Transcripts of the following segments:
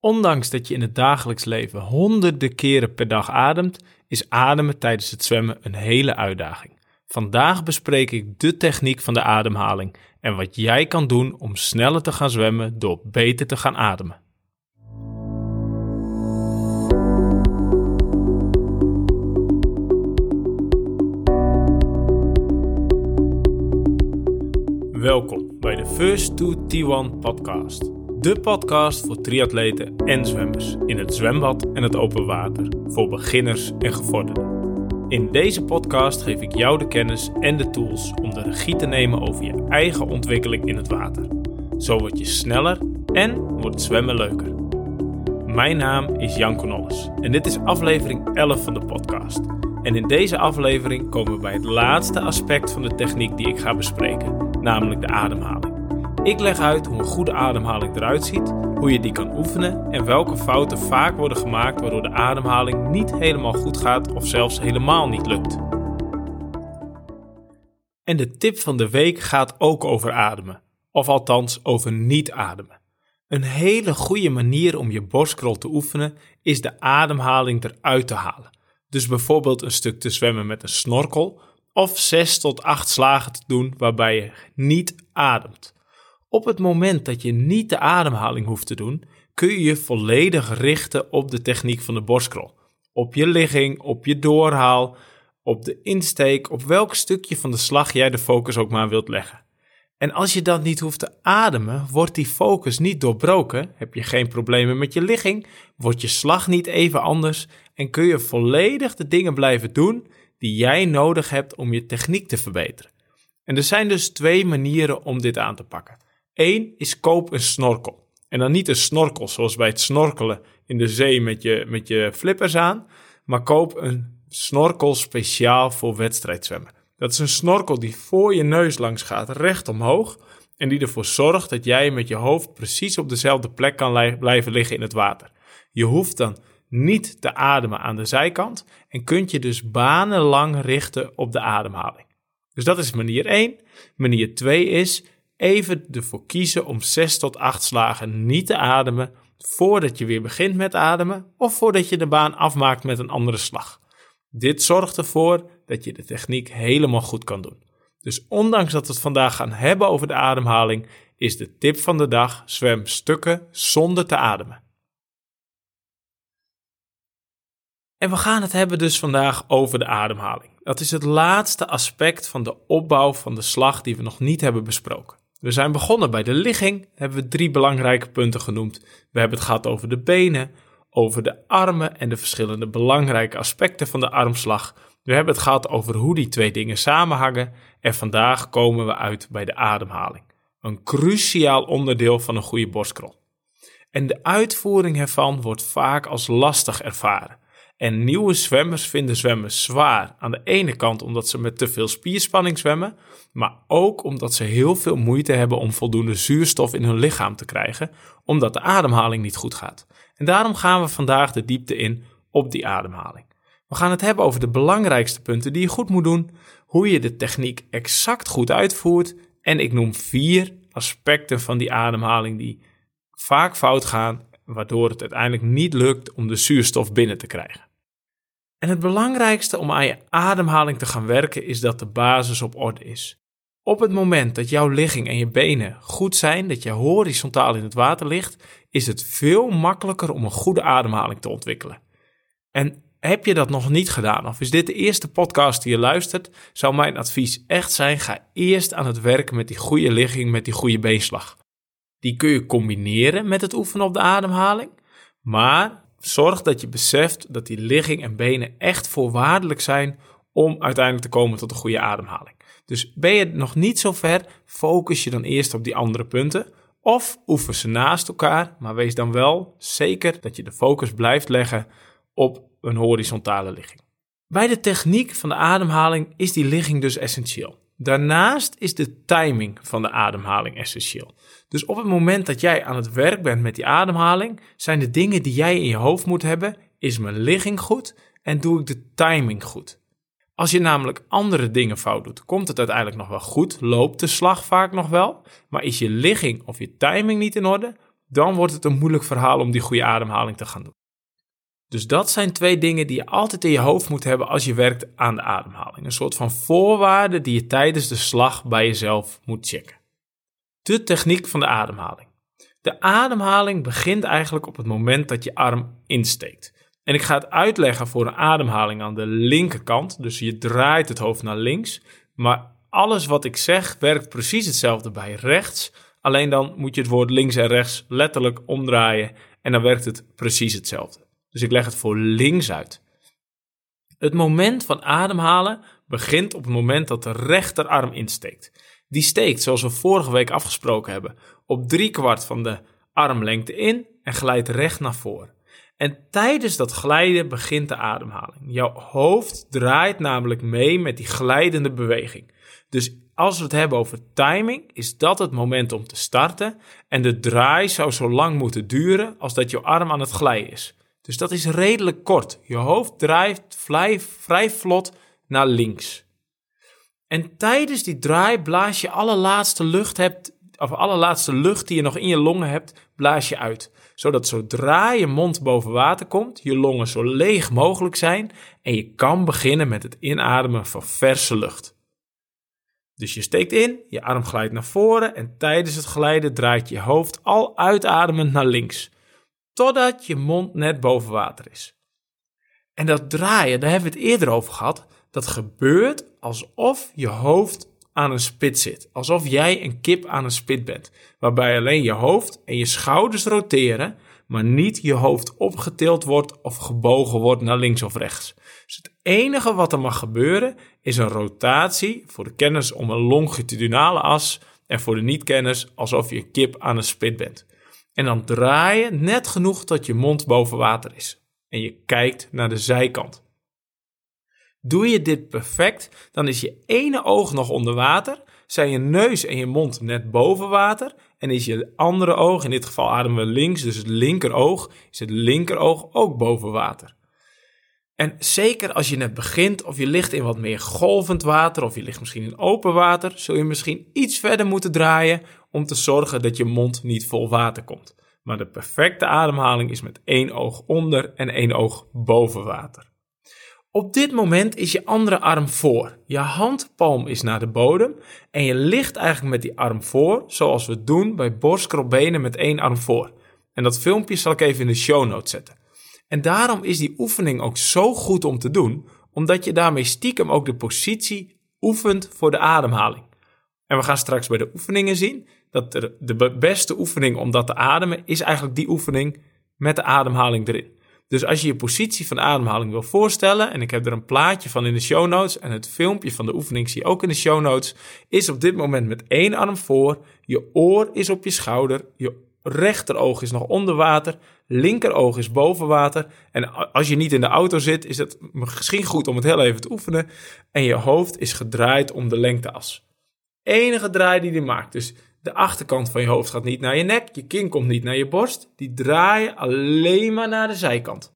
Ondanks dat je in het dagelijks leven honderden keren per dag ademt, is ademen tijdens het zwemmen een hele uitdaging. Vandaag bespreek ik de techniek van de ademhaling en wat jij kan doen om sneller te gaan zwemmen door beter te gaan ademen. Welkom bij de First to T1 podcast. De podcast voor triatleten en zwemmers in het zwembad en het open water, voor beginners en gevorderden. In deze podcast geef ik jou de kennis en de tools om de regie te nemen over je eigen ontwikkeling in het water. Zo word je sneller en wordt zwemmen leuker. Mijn naam is Jan Conolles en dit is aflevering 11 van de podcast. En in deze aflevering komen we bij het laatste aspect van de techniek die ik ga bespreken, namelijk de ademhaling. Ik leg uit hoe een goede ademhaling eruit ziet, hoe je die kan oefenen en welke fouten vaak worden gemaakt waardoor de ademhaling niet helemaal goed gaat of zelfs helemaal niet lukt. En de tip van de week gaat ook over ademen, of althans over niet ademen. Een hele goede manier om je borstkrol te oefenen is de ademhaling eruit te halen. Dus bijvoorbeeld een stuk te zwemmen met een snorkel of 6 tot 8 slagen te doen waarbij je niet ademt. Op het moment dat je niet de ademhaling hoeft te doen, kun je je volledig richten op de techniek van de borstkrol. Op je ligging, op je doorhaal, op de insteek, op welk stukje van de slag jij de focus ook maar wilt leggen. En als je dan niet hoeft te ademen, wordt die focus niet doorbroken, heb je geen problemen met je ligging, wordt je slag niet even anders en kun je volledig de dingen blijven doen die jij nodig hebt om je techniek te verbeteren. En er zijn dus twee manieren om dit aan te pakken. Eén is koop een snorkel. En dan niet een snorkel zoals bij het snorkelen in de zee met je, met je flippers aan, maar koop een snorkel speciaal voor wedstrijdzwemmen. Dat is een snorkel die voor je neus langs gaat, recht omhoog, en die ervoor zorgt dat jij met je hoofd precies op dezelfde plek kan blijven liggen in het water. Je hoeft dan niet te ademen aan de zijkant en kunt je dus banenlang richten op de ademhaling. Dus dat is manier 1. Manier 2 is even ervoor kiezen om 6 tot 8 slagen niet te ademen voordat je weer begint met ademen of voordat je de baan afmaakt met een andere slag. Dit zorgt ervoor dat je de techniek helemaal goed kan doen. Dus ondanks dat we het vandaag gaan hebben over de ademhaling, is de tip van de dag: zwem stukken zonder te ademen. En we gaan het hebben dus vandaag over de ademhaling. Dat is het laatste aspect van de opbouw van de slag die we nog niet hebben besproken. We zijn begonnen bij de ligging, hebben we drie belangrijke punten genoemd. We hebben het gehad over de benen, over de armen en de verschillende belangrijke aspecten van de armslag. We hebben het gehad over hoe die twee dingen samenhangen en vandaag komen we uit bij de ademhaling. Een cruciaal onderdeel van een goede borstkrol. En de uitvoering ervan wordt vaak als lastig ervaren. En nieuwe zwemmers vinden zwemmen zwaar. Aan de ene kant omdat ze met te veel spierspanning zwemmen, maar ook omdat ze heel veel moeite hebben om voldoende zuurstof in hun lichaam te krijgen, omdat de ademhaling niet goed gaat. En daarom gaan we vandaag de diepte in op die ademhaling. We gaan het hebben over de belangrijkste punten die je goed moet doen, hoe je de techniek exact goed uitvoert en ik noem vier aspecten van die ademhaling die vaak fout gaan, waardoor het uiteindelijk niet lukt om de zuurstof binnen te krijgen. En het belangrijkste om aan je ademhaling te gaan werken is dat de basis op orde is. Op het moment dat jouw ligging en je benen goed zijn, dat je horizontaal in het water ligt, is het veel makkelijker om een goede ademhaling te ontwikkelen. En heb je dat nog niet gedaan, of is dit de eerste podcast die je luistert, zou mijn advies echt zijn: ga eerst aan het werken met die goede ligging, met die goede beenslag. Die kun je combineren met het oefenen op de ademhaling, maar zorg dat je beseft dat die ligging en benen echt voorwaardelijk zijn om uiteindelijk te komen tot een goede ademhaling. Dus ben je nog niet zo ver, focus je dan eerst op die andere punten. Of oefen ze naast elkaar, maar wees dan wel zeker dat je de focus blijft leggen op een horizontale ligging. Bij de techniek van de ademhaling is die ligging dus essentieel. Daarnaast is de timing van de ademhaling essentieel. Dus op het moment dat jij aan het werk bent met die ademhaling, zijn de dingen die jij in je hoofd moet hebben: is mijn ligging goed en doe ik de timing goed? Als je namelijk andere dingen fout doet, komt het uiteindelijk nog wel goed, loopt de slag vaak nog wel, maar is je ligging of je timing niet in orde, dan wordt het een moeilijk verhaal om die goede ademhaling te gaan doen. Dus dat zijn twee dingen die je altijd in je hoofd moet hebben als je werkt aan de ademhaling. Een soort van voorwaarden die je tijdens de slag bij jezelf moet checken. De techniek van de ademhaling. De ademhaling begint eigenlijk op het moment dat je arm insteekt. En ik ga het uitleggen voor een ademhaling aan de linkerkant. Dus je draait het hoofd naar links. Maar alles wat ik zeg werkt precies hetzelfde bij rechts. Alleen dan moet je het woord links en rechts letterlijk omdraaien. En dan werkt het precies hetzelfde. Dus ik leg het voor links uit. Het moment van ademhalen begint op het moment dat de rechterarm insteekt. Die steekt, zoals we vorige week afgesproken hebben, op drie kwart van de armlengte in en glijdt recht naar voren. En tijdens dat glijden begint de ademhaling. Jouw hoofd draait namelijk mee met die glijdende beweging. Dus als we het hebben over timing, is dat het moment om te starten. En de draai zou zo lang moeten duren als dat je arm aan het glijden is. Dus dat is redelijk kort. Je hoofd draait vrij vlot naar links. En tijdens die draai blaas je alle laatste lucht hebt, of alle laatste lucht die je nog in je longen hebt, blaas je uit. Zodat zodra je mond boven water komt, je longen zo leeg mogelijk zijn en je kan beginnen met het inademen van verse lucht. Dus je steekt in, je arm glijdt naar voren en tijdens het glijden draait je hoofd al uitademend naar links, totdat je mond net boven water is. En dat draaien, daar hebben we het eerder over gehad, dat gebeurt alsof je hoofd aan een spit zit. Alsof jij een kip aan een spit bent. Waarbij alleen je hoofd en je schouders roteren, maar niet je hoofd opgetild wordt of gebogen wordt naar links of rechts. Dus het enige wat er mag gebeuren is een rotatie voor de kenners om een longitudinale as en voor de niet-kenners alsof je een kip aan een spit bent. En dan draai je net genoeg tot je mond boven water is. En je kijkt naar de zijkant. Doe je dit perfect, dan is je ene oog nog onder water, zijn je neus en je mond net boven water en is je andere oog, in dit geval ademen we links, dus het linkeroog, is het linkeroog ook boven water. En zeker als je net begint of je ligt in wat meer golvend water of je ligt misschien in open water, zul je misschien iets verder moeten draaien om te zorgen dat je mond niet vol water komt. Maar de perfecte ademhaling is met één oog onder en één oog boven water. Op dit moment is je andere arm voor. Je handpalm is naar de bodem en je ligt eigenlijk met die arm voor, zoals we doen bij borstkropbenen met één arm voor. En dat filmpje zal ik even in de show notes zetten. En daarom is die oefening ook zo goed om te doen, omdat je daarmee stiekem ook de positie oefent voor de ademhaling. En we gaan straks bij de oefeningen zien dat de beste oefening om dat te ademen is eigenlijk die oefening met de ademhaling erin. Dus als je je positie van ademhaling wil voorstellen, en ik heb er een plaatje van in de show notes en het filmpje van de oefening zie je ook in de show notes, is op dit moment met één arm voor, je oor is op je schouder, je rechteroog is nog onder water, linkeroog is boven water. En als je niet in de auto zit, is het misschien goed om het heel even te oefenen. En je hoofd is gedraaid om de lengteas. Enige draai die die maakt. Dus de achterkant van je hoofd gaat niet naar je nek, je kin komt niet naar je borst. Die draaien alleen maar naar de zijkant.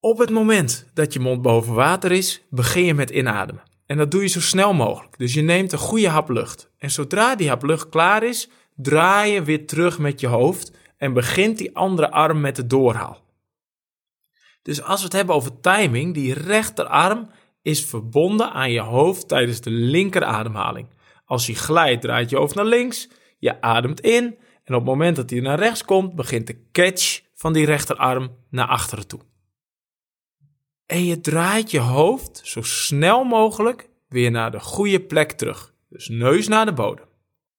Op het moment dat je mond boven water is, begin je met inademen. En dat doe je zo snel mogelijk. Dus je neemt een goede hap lucht. En zodra die hap lucht klaar is, draai je weer terug met je hoofd en begint die andere arm met de doorhaal. Dus als we het hebben over timing, die rechterarm is verbonden aan je hoofd tijdens de linkerademhaling. Als je glijdt, draait je hoofd naar links, je ademt in en op het moment dat hij naar rechts komt, begint de catch van die rechterarm naar achteren toe. En je draait je hoofd zo snel mogelijk weer naar de goede plek terug. Dus neus naar de bodem.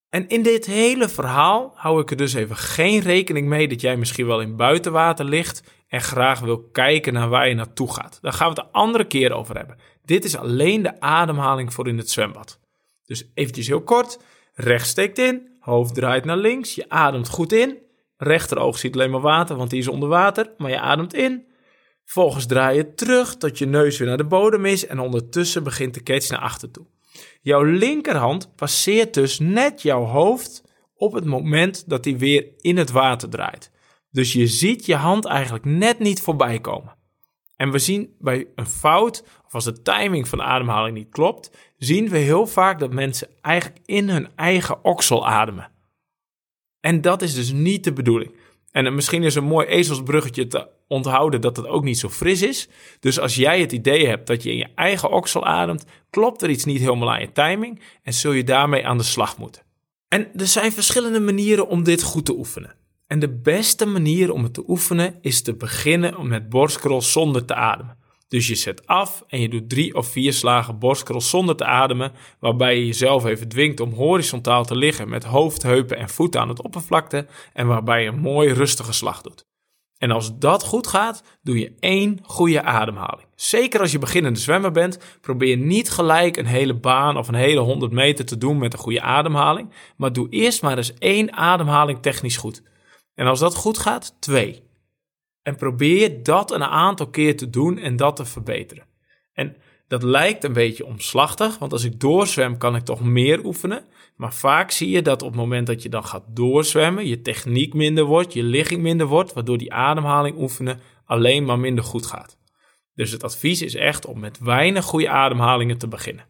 En in dit hele verhaal hou ik er dus even geen rekening mee dat jij misschien wel in buitenwater ligt en graag wil kijken naar waar je naartoe gaat. Daar gaan we het de andere keer over hebben. Dit is alleen de ademhaling voor in het zwembad. Dus eventjes heel kort. Rechts steekt in, hoofd draait naar links, je ademt goed in. Rechteroog ziet alleen maar water, want die is onder water, maar je ademt in. Vervolgens draai je terug tot je neus weer naar de bodem is en ondertussen begint de catch naar achter toe. Jouw linkerhand passeert dus net jouw hoofd op het moment dat hij weer in het water draait. Dus je ziet je hand eigenlijk net niet voorbij komen. En we zien bij een fout, of als de timing van de ademhaling niet klopt, zien we heel vaak dat mensen eigenlijk in hun eigen oksel ademen. En dat is dus niet de bedoeling. En misschien is een mooi ezelsbruggetje te onthouden dat het ook niet zo fris is. Dus als jij het idee hebt dat je in je eigen oksel ademt, klopt er iets niet helemaal aan je timing en zul je daarmee aan de slag moeten. En er zijn verschillende manieren om dit goed te oefenen. En de beste manier om het te oefenen is te beginnen met borstcrawl zonder te ademen. Dus je zet af en je doet drie of vier slagen borstcrawl zonder te ademen, waarbij je jezelf even dwingt om horizontaal te liggen met hoofd, heupen en voeten aan het oppervlakte en waarbij je een mooi rustige slag doet. En als dat goed gaat, doe je één goede ademhaling. Zeker als je beginnende zwemmer bent, probeer niet gelijk een hele baan of een hele 100 meter te doen met een goede ademhaling, maar doe eerst maar eens één ademhaling technisch goed. En als dat goed gaat, twee. En probeer dat een aantal keer te doen en dat te verbeteren. En dat lijkt een beetje omslachtig, want als ik doorzwem kan ik toch meer oefenen. Maar vaak zie je dat op het moment dat je dan gaat doorzwemmen, je techniek minder wordt, je ligging minder wordt, waardoor die ademhaling oefenen alleen maar minder goed gaat. Dus het advies is echt om met weinig goede ademhalingen te beginnen.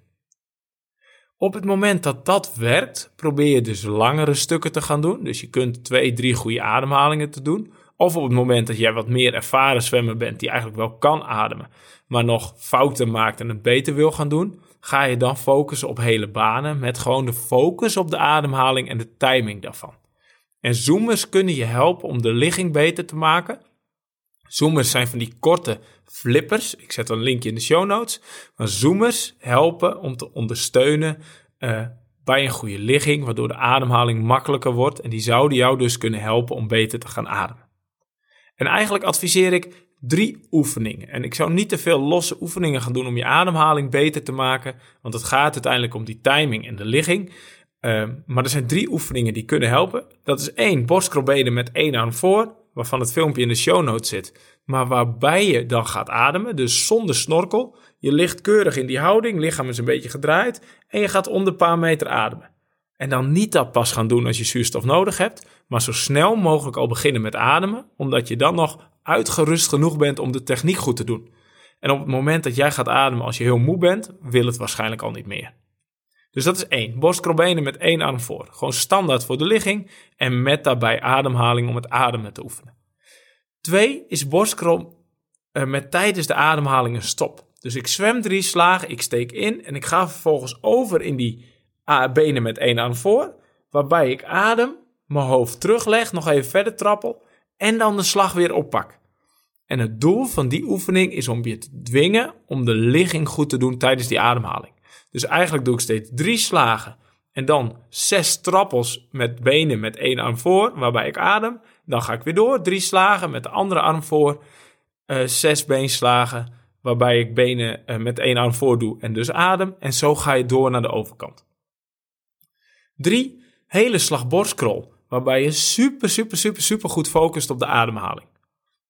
Op het moment dat dat werkt, probeer je dus langere stukken te gaan doen. Dus je kunt twee, drie goede ademhalingen te doen. Of op het moment dat jij wat meer ervaren zwemmer bent, die eigenlijk wel kan ademen, maar nog fouten maakt en het beter wil gaan doen, ga je dan focussen op hele banen met gewoon de focus op de ademhaling en de timing daarvan. En zoomers kunnen je helpen om de ligging beter te maken. Zoomers zijn van die korte flippers. Ik zet een linkje in de show notes. Maar zoomers helpen om te ondersteunen uh, bij een goede ligging, waardoor de ademhaling makkelijker wordt. En die zouden jou dus kunnen helpen om beter te gaan ademen. En eigenlijk adviseer ik drie oefeningen. En ik zou niet te veel losse oefeningen gaan doen om je ademhaling beter te maken, want het gaat uiteindelijk om die timing en de ligging. Uh, maar er zijn drie oefeningen die kunnen helpen. Dat is één, borstkrolbenen met één arm voor, waarvan het filmpje in de show notes zit, maar waarbij je dan gaat ademen, dus zonder snorkel. Je ligt keurig in die houding, lichaam is een beetje gedraaid en je gaat onder een paar meter ademen. En dan niet dat pas gaan doen als je zuurstof nodig hebt, maar zo snel mogelijk al beginnen met ademen, omdat je dan nog uitgerust genoeg bent om de techniek goed te doen. En op het moment dat jij gaat ademen als je heel moe bent, wil het waarschijnlijk al niet meer. Dus dat is één. Borstkrolbenen met één arm voor. Gewoon standaard voor de ligging en met daarbij ademhaling om het ademen te oefenen. Twee is borstkrol uh, met tijdens de ademhaling een stop. Dus ik zwem drie slagen, ik steek in en ik ga vervolgens over in die benen met één arm voor, waarbij ik adem, mijn hoofd terugleg, nog even verder trappel en dan de slag weer oppak. En het doel van die oefening is om je te dwingen om de ligging goed te doen tijdens die ademhaling. Dus eigenlijk doe ik steeds drie slagen en dan zes trappels met benen met één arm voor, waarbij ik adem. Dan ga ik weer door, drie slagen met de andere arm voor, uh, zes beenslagen, waarbij ik benen uh, met één arm voor doe en dus adem. En zo ga je door naar de overkant. Drie, hele slag borstkrol, waarbij je super, super, super, super goed focust op de ademhaling.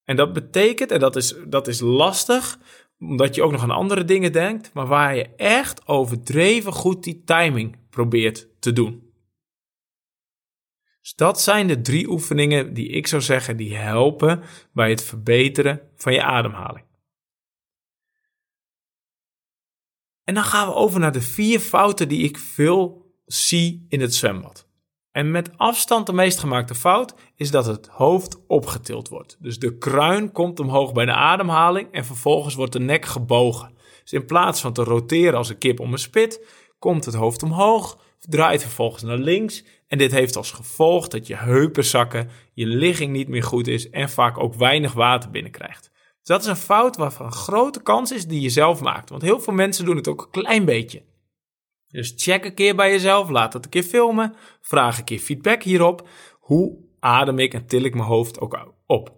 En dat betekent, en dat is, dat is lastig, omdat je ook nog aan andere dingen denkt, maar waar je echt overdreven goed die timing probeert te doen. Dus dat zijn de drie oefeningen die ik zou zeggen die helpen bij het verbeteren van je ademhaling. En dan gaan we over naar de vier fouten die ik veel zie in het zwembad. En met afstand de meest gemaakte fout is dat het hoofd opgetild wordt. Dus de kruin komt omhoog bij de ademhaling en vervolgens wordt de nek gebogen. Dus in plaats van te roteren als een kip om een spit, komt het hoofd omhoog, draait vervolgens naar links. En dit heeft als gevolg dat je heupen zakken, je ligging niet meer goed is en vaak ook weinig water binnenkrijgt. Dus dat is een fout waarvan een grote kans is die je zelf maakt. Want heel veel mensen doen het ook een klein beetje. Dus check een keer bij jezelf, laat het een keer filmen, vraag een keer feedback hierop. Hoe adem ik en til ik mijn hoofd ook op?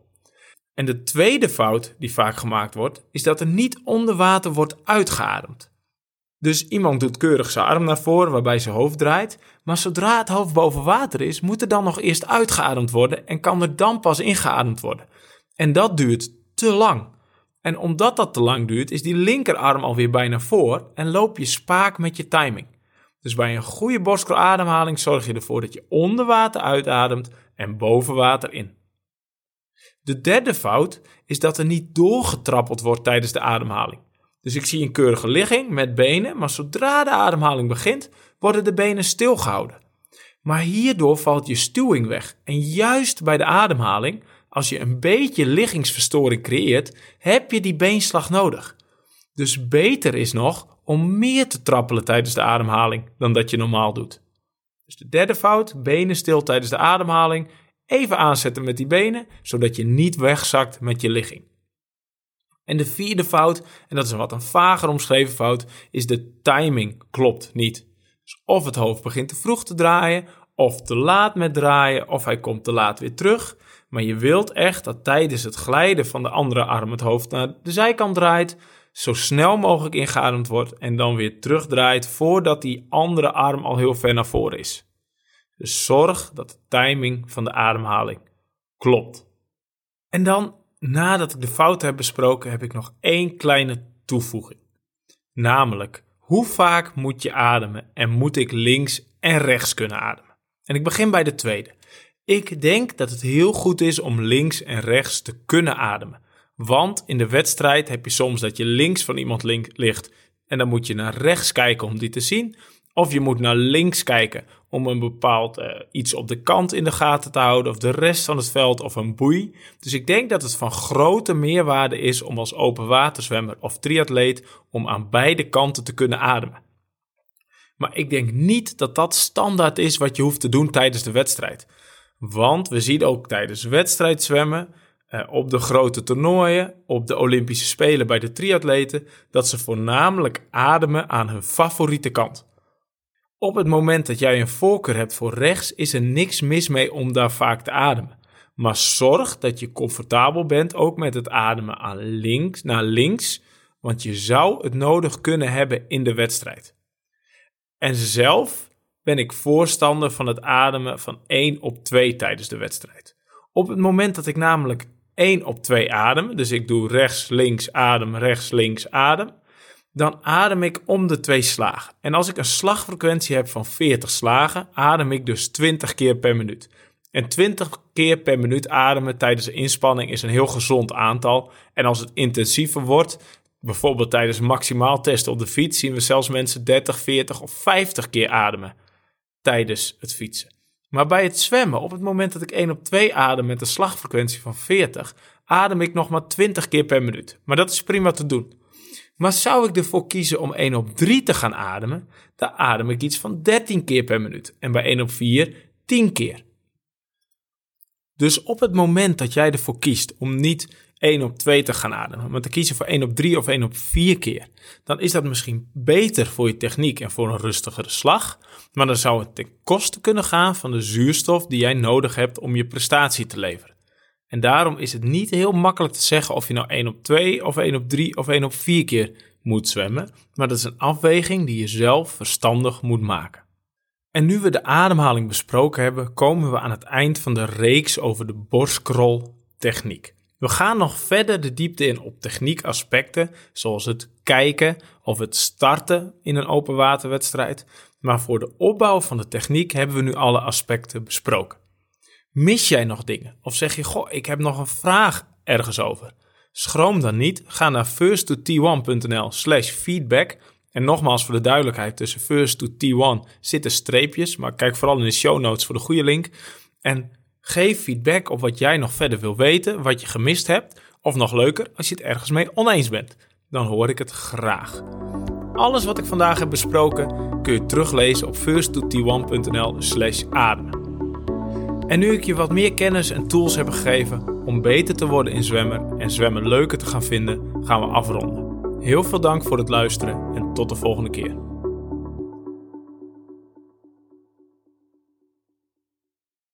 En de tweede fout die vaak gemaakt wordt, is dat er niet onder water wordt uitgeademd. Dus iemand doet keurig zijn arm naar voren waarbij zijn hoofd draait, maar zodra het hoofd boven water is, moet er dan nog eerst uitgeademd worden en kan er dan pas ingeademd worden. En dat duurt te lang. En omdat dat te lang duurt, is die linkerarm alweer bijna voor en loop je spaak met je timing. Dus bij een goede borstkorademhaling zorg je ervoor dat je onder water uitademt en boven water in. De derde fout is dat er niet doorgetrappeld wordt tijdens de ademhaling. Dus ik zie een keurige ligging met benen, maar zodra de ademhaling begint, worden de benen stilgehouden. Maar hierdoor valt je stuwing weg. En juist bij de ademhaling, als je een beetje liggingsverstoring creëert, heb je die beenslag nodig. Dus beter is nog om meer te trappelen tijdens de ademhaling dan dat je normaal doet. Dus de derde fout, benen stil tijdens de ademhaling. Even aanzetten met die benen, zodat je niet wegzakt met je ligging. En de vierde fout, en dat is een wat een vager omschreven fout, is de timing klopt niet. Dus of het hoofd begint te vroeg te draaien, of te laat met draaien, of hij komt te laat weer terug. Maar je wilt echt dat tijdens het glijden van de andere arm het hoofd naar de zijkant draait, zo snel mogelijk ingeademd wordt en dan weer terugdraait voordat die andere arm al heel ver naar voren is. Dus zorg dat de timing van de ademhaling klopt. En dan, nadat ik de fouten heb besproken, heb ik nog één kleine toevoeging. Namelijk, hoe vaak moet je ademen en moet ik links en rechts kunnen ademen? En ik begin bij de tweede. Ik denk dat het heel goed is om links en rechts te kunnen ademen. Want in de wedstrijd heb je soms dat je links van iemand ligt en dan moet je naar rechts kijken om die te zien. Of je moet naar links kijken om een bepaald uh, iets op de kant in de gaten te houden, of de rest van het veld of een boei. Dus ik denk dat het van grote meerwaarde is om als open waterzwemmer of triatleet om aan beide kanten te kunnen ademen. Maar ik denk niet dat dat standaard is wat je hoeft te doen tijdens de wedstrijd. Want we zien ook tijdens wedstrijdzwemmen uh, op de grote toernooien, op de Olympische Spelen bij de triatleten, dat ze voornamelijk ademen aan hun favoriete kant. Op het moment dat jij een voorkeur hebt voor rechts, is er niks mis mee om daar vaak te ademen. Maar zorg dat je comfortabel bent ook met het ademen aan links, naar links, want je zou het nodig kunnen hebben in de wedstrijd. En zelf ben ik voorstander van het ademen van 1 op 2 tijdens de wedstrijd. Op het moment dat ik namelijk 1 op 2 adem, dus ik doe rechts, links, adem, rechts, links, adem, dan adem ik om de twee slagen. En als ik een slagfrequentie heb van 40 slagen, adem ik dus 20 keer per minuut. En 20 keer per minuut ademen tijdens de inspanning is een heel gezond aantal. En als het intensiever wordt, bijvoorbeeld tijdens maximaal testen op de fiets, zien we zelfs mensen 30, 40 of 50 keer ademen tijdens het fietsen. Maar bij het zwemmen, op het moment dat ik 1 op 2 adem met een slagfrequentie van 40, adem ik nog maar 20 keer per minuut. Maar dat is prima te doen. Maar zou ik ervoor kiezen om 1 op 3 te gaan ademen, dan adem ik iets van 13 keer per minuut. En bij 1 op 4 10 keer. Dus op het moment dat jij ervoor kiest om niet 1 op 2 te gaan ademen, maar te kiezen voor 1 op 3 of 1 op 4 keer, dan is dat misschien beter voor je techniek en voor een rustigere slag. Maar dan zou het ten koste kunnen gaan van de zuurstof die jij nodig hebt om je prestatie te leveren. En daarom is het niet heel makkelijk te zeggen of je nou 1 op 2 of 1 op 3 of 1 op 4 keer moet zwemmen. Maar dat is een afweging die je zelf verstandig moet maken. En nu we de ademhaling besproken hebben, komen we aan het eind van de reeks over de borstkroltechniek. We gaan nog verder de diepte in op techniekaspecten, zoals het kijken of het starten in een open waterwedstrijd. Maar voor de opbouw van de techniek hebben we nu alle aspecten besproken. Mis jij nog dingen? Of zeg je, goh, ik heb nog een vraag ergens over? Schroom dan niet. Ga naar first2t1.nl slash feedback. En nogmaals voor de duidelijkheid, tussen first to T1 zitten streepjes. Maar kijk vooral in de show notes voor de goede link. En geef feedback op wat jij nog verder wil weten, wat je gemist hebt. Of nog leuker, als je het ergens mee oneens bent. Dan hoor ik het graag. Alles wat ik vandaag heb besproken kun je teruglezen op first2t1.nl slash ademen. En nu ik je wat meer kennis en tools heb gegeven om beter te worden in zwemmen en zwemmen leuker te gaan vinden, gaan we afronden. Heel veel dank voor het luisteren en tot de volgende keer.